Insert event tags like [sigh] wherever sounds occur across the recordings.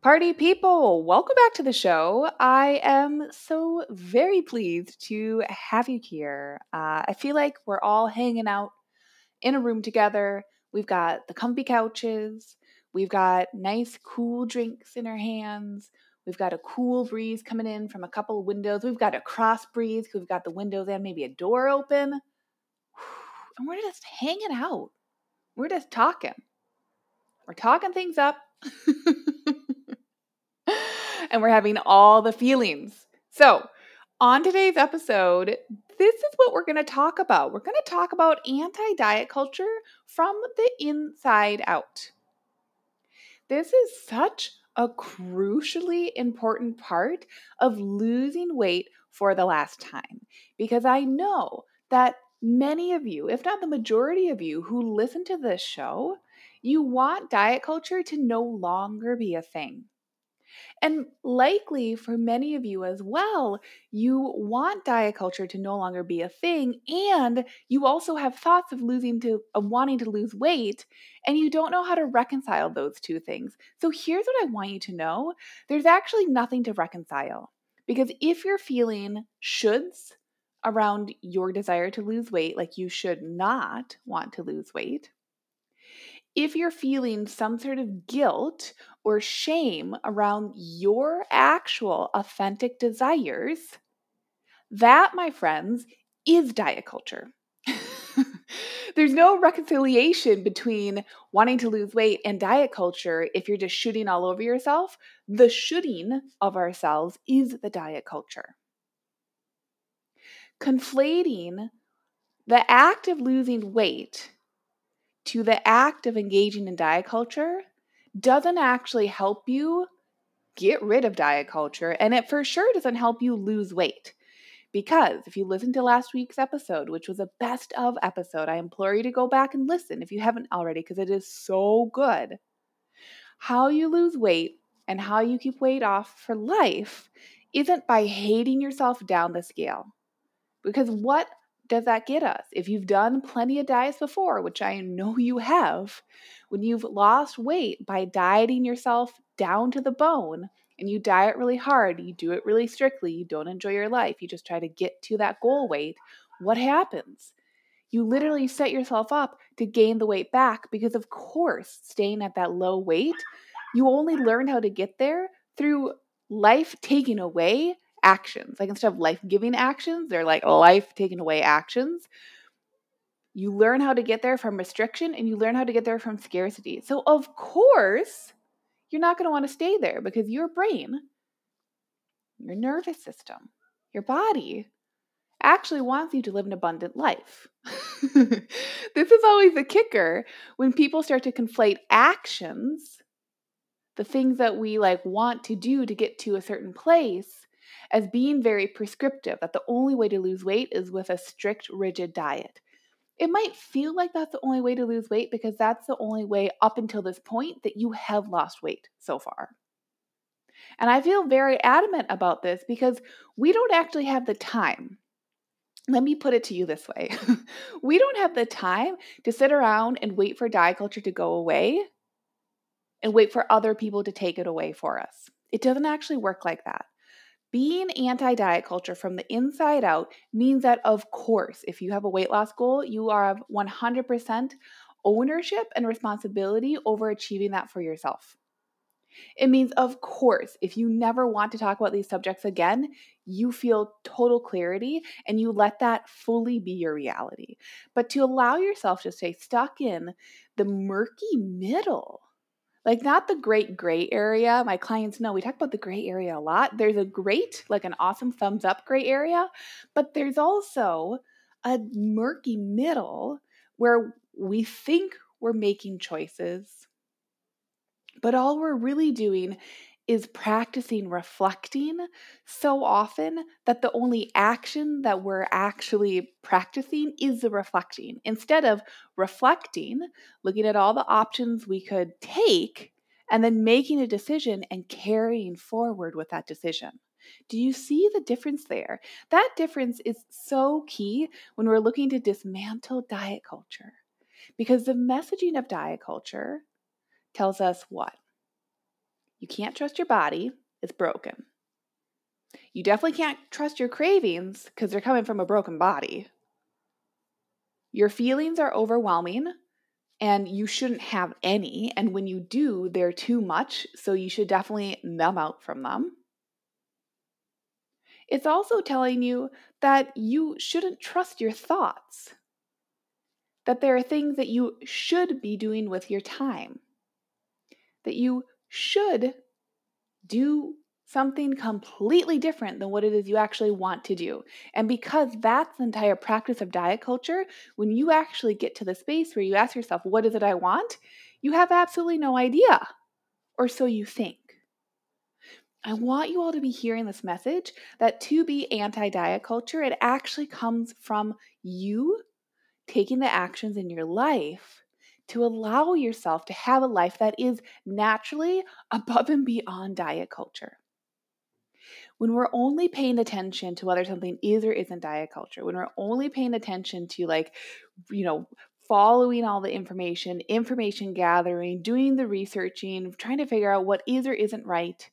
Party people, welcome back to the show. I am so very pleased to have you here. Uh, I feel like we're all hanging out in a room together. We've got the comfy couches, we've got nice, cool drinks in our hands. We've got a cool breeze coming in from a couple of windows. We've got a cross breeze we've got the windows and maybe a door open. [sighs] And we're just hanging out. We're just talking. We're talking things up. [laughs] and we're having all the feelings. So, on today's episode, this is what we're going to talk about. We're going to talk about anti diet culture from the inside out. This is such a crucially important part of losing weight for the last time because I know that many of you, if not the majority of you who listen to this show, you want diet culture to no longer be a thing. And likely for many of you as well, you want diet culture to no longer be a thing, and you also have thoughts of losing to of wanting to lose weight, and you don't know how to reconcile those two things. So here's what I want you to know: there's actually nothing to reconcile. Because if you're feeling shoulds around your desire to lose weight, like you should not want to lose weight, if you're feeling some sort of guilt or shame around your actual authentic desires, that, my friends, is diet culture. [laughs] There's no reconciliation between wanting to lose weight and diet culture if you're just shooting all over yourself. The shooting of ourselves is the diet culture. Conflating the act of losing weight to the act of engaging in diet culture doesn't actually help you get rid of diet culture, and it for sure doesn't help you lose weight. Because if you listen to last week's episode, which was a best of episode, I implore you to go back and listen if you haven't already, because it is so good. How you lose weight and how you keep weight off for life isn't by hating yourself down the scale. Because what does that get us? If you've done plenty of diets before, which I know you have, when you've lost weight by dieting yourself down to the bone and you diet really hard, you do it really strictly, you don't enjoy your life, you just try to get to that goal weight, what happens? You literally set yourself up to gain the weight back because, of course, staying at that low weight, you only learn how to get there through life taking away actions. Like instead of life giving actions, they're like life taking away actions. You learn how to get there from restriction and you learn how to get there from scarcity. So, of course, you're not going to want to stay there because your brain, your nervous system, your body actually wants you to live an abundant life. [laughs] this is always the kicker when people start to conflate actions, the things that we like want to do to get to a certain place as being very prescriptive, that the only way to lose weight is with a strict, rigid diet. It might feel like that's the only way to lose weight because that's the only way up until this point that you have lost weight so far. And I feel very adamant about this because we don't actually have the time. Let me put it to you this way [laughs] we don't have the time to sit around and wait for diet culture to go away and wait for other people to take it away for us. It doesn't actually work like that. Being anti diet culture from the inside out means that, of course, if you have a weight loss goal, you are 100% ownership and responsibility over achieving that for yourself. It means, of course, if you never want to talk about these subjects again, you feel total clarity and you let that fully be your reality. But to allow yourself to stay stuck in the murky middle like not the great gray area. My clients know we talk about the gray area a lot. There's a great, like an awesome thumbs up gray area, but there's also a murky middle where we think we're making choices, but all we're really doing is practicing reflecting so often that the only action that we're actually practicing is the reflecting. Instead of reflecting, looking at all the options we could take, and then making a decision and carrying forward with that decision. Do you see the difference there? That difference is so key when we're looking to dismantle diet culture. Because the messaging of diet culture tells us what? You can't trust your body, it's broken. You definitely can't trust your cravings because they're coming from a broken body. Your feelings are overwhelming and you shouldn't have any. And when you do, they're too much, so you should definitely numb out from them. It's also telling you that you shouldn't trust your thoughts, that there are things that you should be doing with your time, that you should do something completely different than what it is you actually want to do. And because that's the entire practice of diet culture, when you actually get to the space where you ask yourself, What is it I want? you have absolutely no idea, or so you think. I want you all to be hearing this message that to be anti diet culture, it actually comes from you taking the actions in your life to allow yourself to have a life that is naturally above and beyond diet culture. When we're only paying attention to whether something is or isn't diet culture, when we're only paying attention to, like, you know, following all the information, information gathering, doing the researching, trying to figure out what is or isn't right,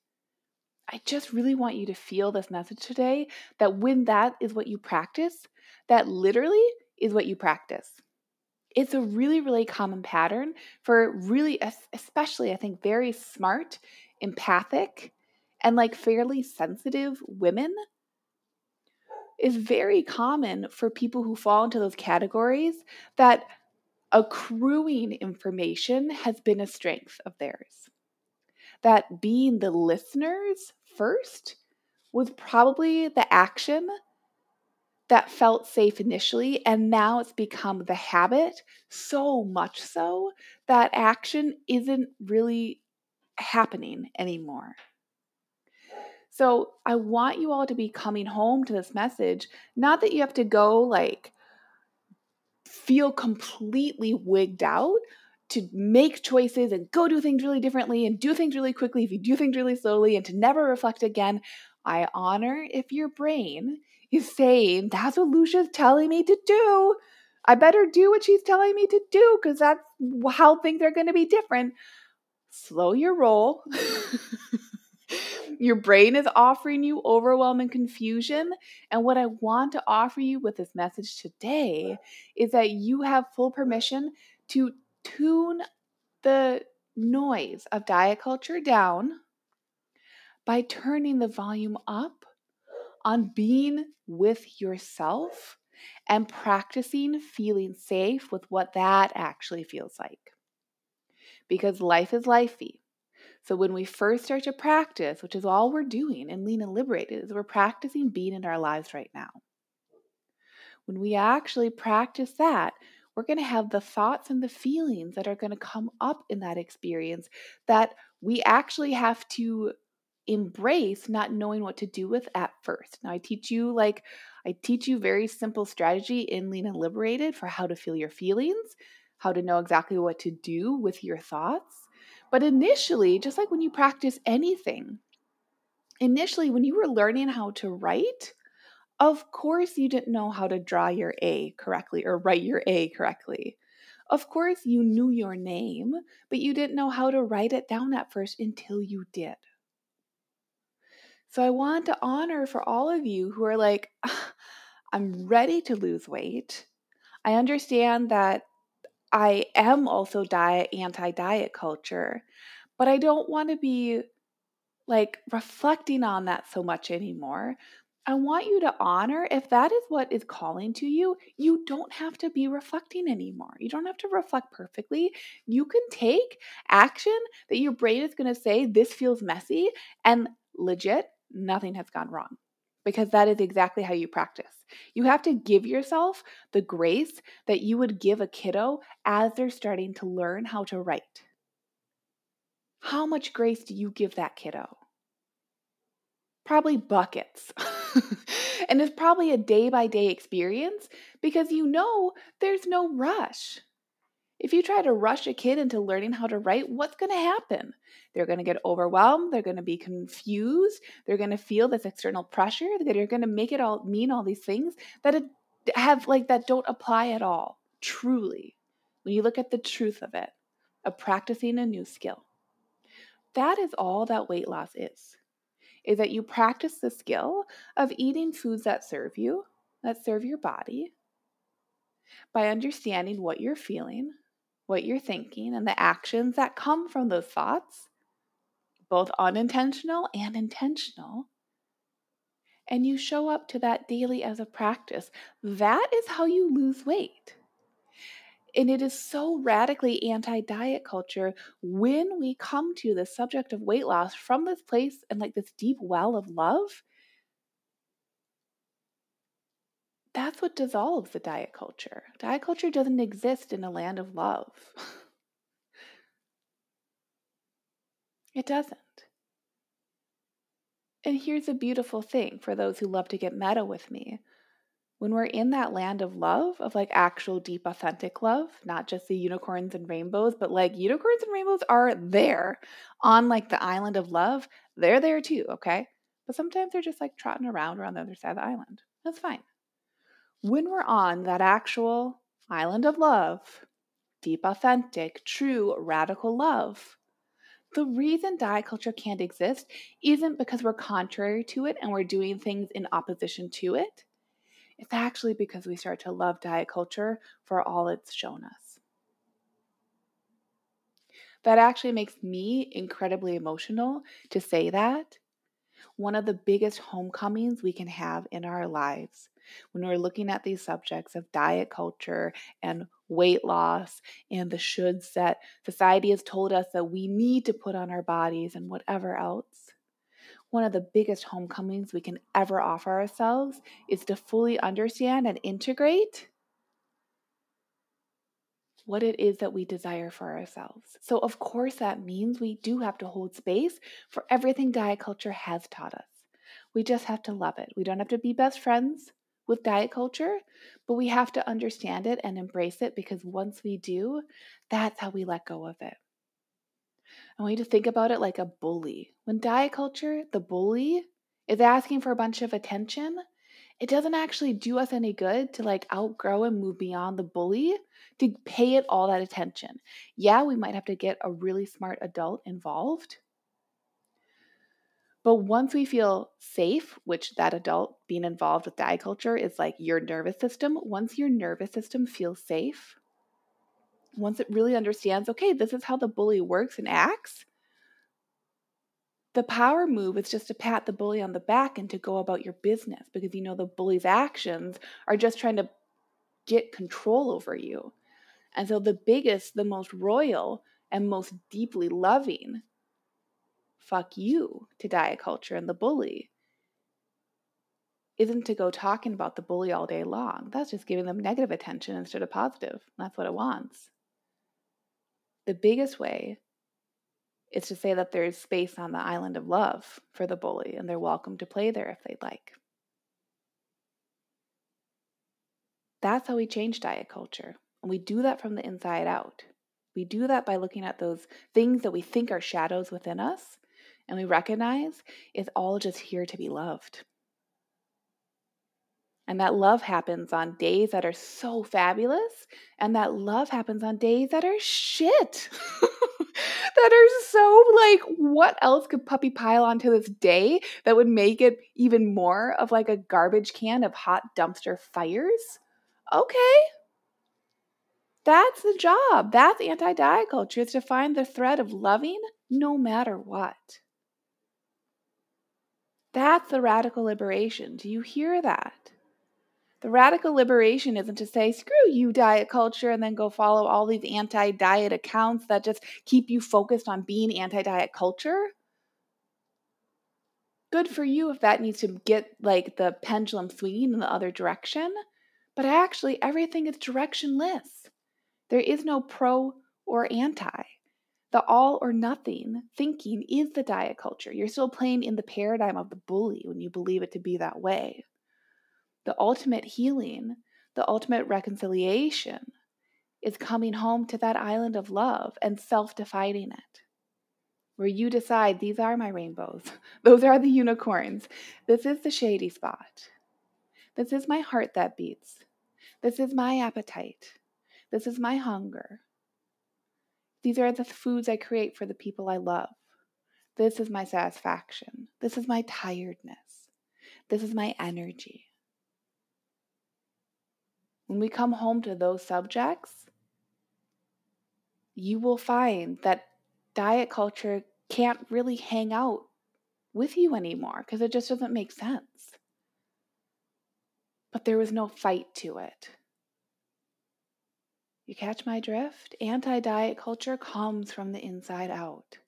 I just really want you to feel this message today that when that is what you practice, that literally is what you practice. It's a really, really common pattern for really, especially, I think, very smart, empathic, and like fairly sensitive women. Is very common for people who fall into those categories that accruing information has been a strength of theirs that being the listeners first was probably the action that felt safe initially, and now it's become the habit so much so that action isn't really happening anymore. So, I want you all to be coming home to this message, not that you have to go like feel completely wigged out, to make choices and go do things really differently and do things really quickly if you do things really slowly and to never reflect again. I honor if your brain saying, That's what Lucia's telling me to do. I better do what she's telling me to do because that's how things are going to be different. Slow your roll. [laughs] your brain is offering you overwhelming confusion. And what I want to offer you with this message today is that you have full permission to tune the noise of diet culture down by turning the volume up on being with yourself and practicing feeling safe with what that actually feels like. Because life is lifey. So when we first start to practice, which is all we're doing in Lean and Liberated, is we're practicing being in our lives right now. When we actually practice that, we're going to have the thoughts and the feelings that are going to come up in that experience that we actually have to embrace not knowing what to do with at first. Now I teach you like I teach you very simple strategy in Lean and Liberated for how to feel your feelings, how to know exactly what to do with your thoughts. But initially, just like when you practice anything, initially when you were learning how to write, of course, you didn't know how to draw your A correctly or write your A correctly. Of course, you knew your name, but you didn't know how to write it down at first until you did. So, I want to honor for all of you who are like, [sighs] I'm ready to lose weight. I understand that I am also diet anti diet culture, but I don't want to be like reflecting on that so much anymore. I want you to honor if that is what is calling to you, you don't have to be reflecting anymore. You don't have to reflect perfectly. You can take action that your brain is going to say, This feels messy, and legit, nothing has gone wrong because that is exactly how you practice. You have to give yourself the grace that you would give a kiddo as they're starting to learn how to write. How much grace do you give that kiddo? Probably buckets. [laughs] and it's probably a day by day experience because you know there's no rush. If you try to rush a kid into learning how to write, what's going to happen? They're going to get overwhelmed. They're going to be confused. They're going to feel this external pressure. They're going to make it all mean all these things that have like that don't apply at all. Truly, when you look at the truth of it, of practicing a new skill, that is all that weight loss is. Is that you practice the skill of eating foods that serve you, that serve your body, by understanding what you're feeling, what you're thinking, and the actions that come from those thoughts, both unintentional and intentional. And you show up to that daily as a practice. That is how you lose weight. And it is so radically anti diet culture when we come to the subject of weight loss from this place and like this deep well of love. That's what dissolves the diet culture. Diet culture doesn't exist in a land of love. [laughs] it doesn't. And here's a beautiful thing for those who love to get meta with me. When we're in that land of love, of like actual deep, authentic love, not just the unicorns and rainbows, but like unicorns and rainbows are there on like the island of love. They're there too, okay? But sometimes they're just like trotting around or on the other side of the island. That's fine when we're on that actual island of love, deep, authentic, true, radical love, the reason diet culture can't exist isn't because we're contrary to it and we're doing things in opposition to it. It's actually because we start to love diet culture for all it's shown us. That actually makes me incredibly emotional to say that. One of the biggest homecomings we can have in our lives when we're looking at these subjects of diet culture and weight loss and the shoulds that society has told us that we need to put on our bodies and whatever else. One of the biggest homecomings we can ever offer ourselves is to fully understand and integrate what it is that we desire for ourselves. So, of course, that means we do have to hold space for everything diet culture has taught us. We just have to love it. We don't have to be best friends with diet culture, but we have to understand it and embrace it because once we do, that's how we let go of it. I want you to think about it like a bully. When diet culture, the bully, is asking for a bunch of attention, it doesn't actually do us any good to like outgrow and move beyond the bully to pay it all that attention. Yeah, we might have to get a really smart adult involved but once we feel safe, which that adult being involved with diet culture is like your nervous system, once your nervous system feels safe, once it really understands, okay, this is how the bully works and acts, the power move is just to pat the bully on the back and to go about your business because you know the bully's actions are just trying to get control over you. And so the biggest, the most royal, and most deeply loving fuck you to diet culture and the bully isn't to go talking about the bully all day long. That's just giving them negative attention instead of positive. That's what it wants. The biggest way is to say that there's space on the island of love for the bully and they're welcome to play there if they'd like. That's how we change diet culture. And we do that from the inside out. We do that by looking at those things that we think are shadows within us and we recognize it's all just here to be loved. And that love happens on days that are so fabulous, and that love happens on days that are shit. [laughs] that are so like, what else could puppy pile onto this day that would make it even more of like a garbage can of hot dumpster fires? Okay. That's the job. That's anti diet culture, is to find the thread of loving no matter what. That's the radical liberation. Do you hear that? The radical liberation isn't to say, screw you, diet culture, and then go follow all these anti diet accounts that just keep you focused on being anti diet culture. Good for you if that needs to get like the pendulum swinging in the other direction. But actually, everything is directionless. There is no pro or anti. The all or nothing thinking is the diet culture. You're still playing in the paradigm of the bully when you believe it to be that way. The ultimate healing, the ultimate reconciliation is coming home to that island of love and self defining it. Where you decide these are my rainbows, [laughs] those are the unicorns, this is the shady spot, this is my heart that beats, this is my appetite, this is my hunger. These are the foods I create for the people I love. This is my satisfaction. This is my tiredness. This is my energy. When we come home to those subjects, you will find that diet culture can't really hang out with you anymore because it just doesn't make sense. But there was no fight to it. You catch my drift? Anti diet culture comes from the inside out.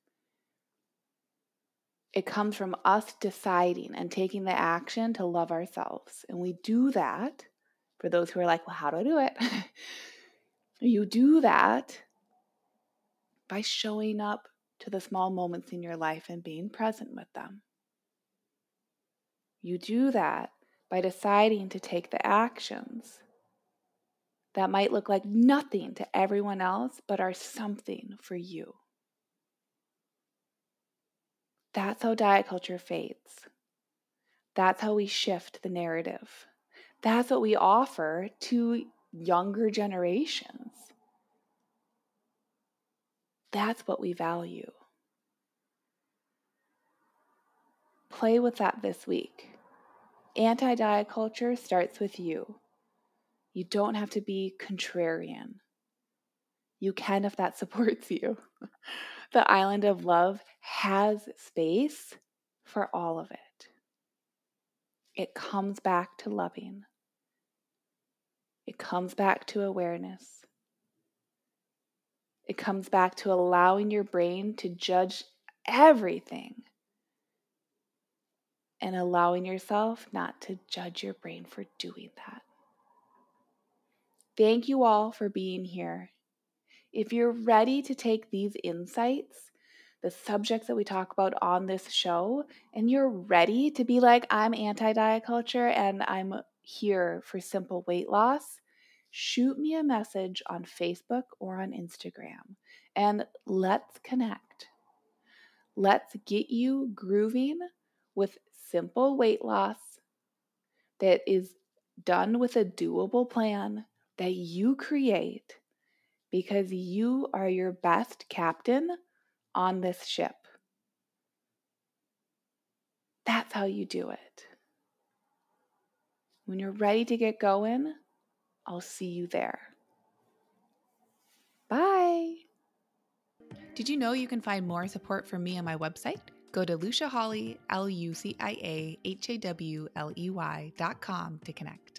It comes from us deciding and taking the action to love ourselves. And we do that for those who are like, well, how do I do it? [laughs] you do that by showing up to the small moments in your life and being present with them. You do that by deciding to take the actions that might look like nothing to everyone else, but are something for you. That's how diet culture fades. That's how we shift the narrative. That's what we offer to younger generations. That's what we value. Play with that this week. Anti diet culture starts with you. You don't have to be contrarian. You can if that [laughs] supports you. the island of love has space for all of it. It comes back to loving, it comes back to awareness. It comes back to allowing your brain to judge everything and allowing yourself not to judge your brain for doing that. Thank you all for being here. If you're ready to take these insights, the subjects that we talk about on this show, and you're ready to be like, I'm anti diet culture and I'm here for simple weight loss, shoot me a message on Facebook or on Instagram and let's connect. Let's get you grooving with simple weight loss that is done with a doable plan that you create because you are your best captain on this ship. That's how you do it. When you're ready to get going, I'll see you there. Bye. Did you know you can find more support from me on my website? Go to Lucia Hawley, L U C I A H A W L E Y dot com to connect.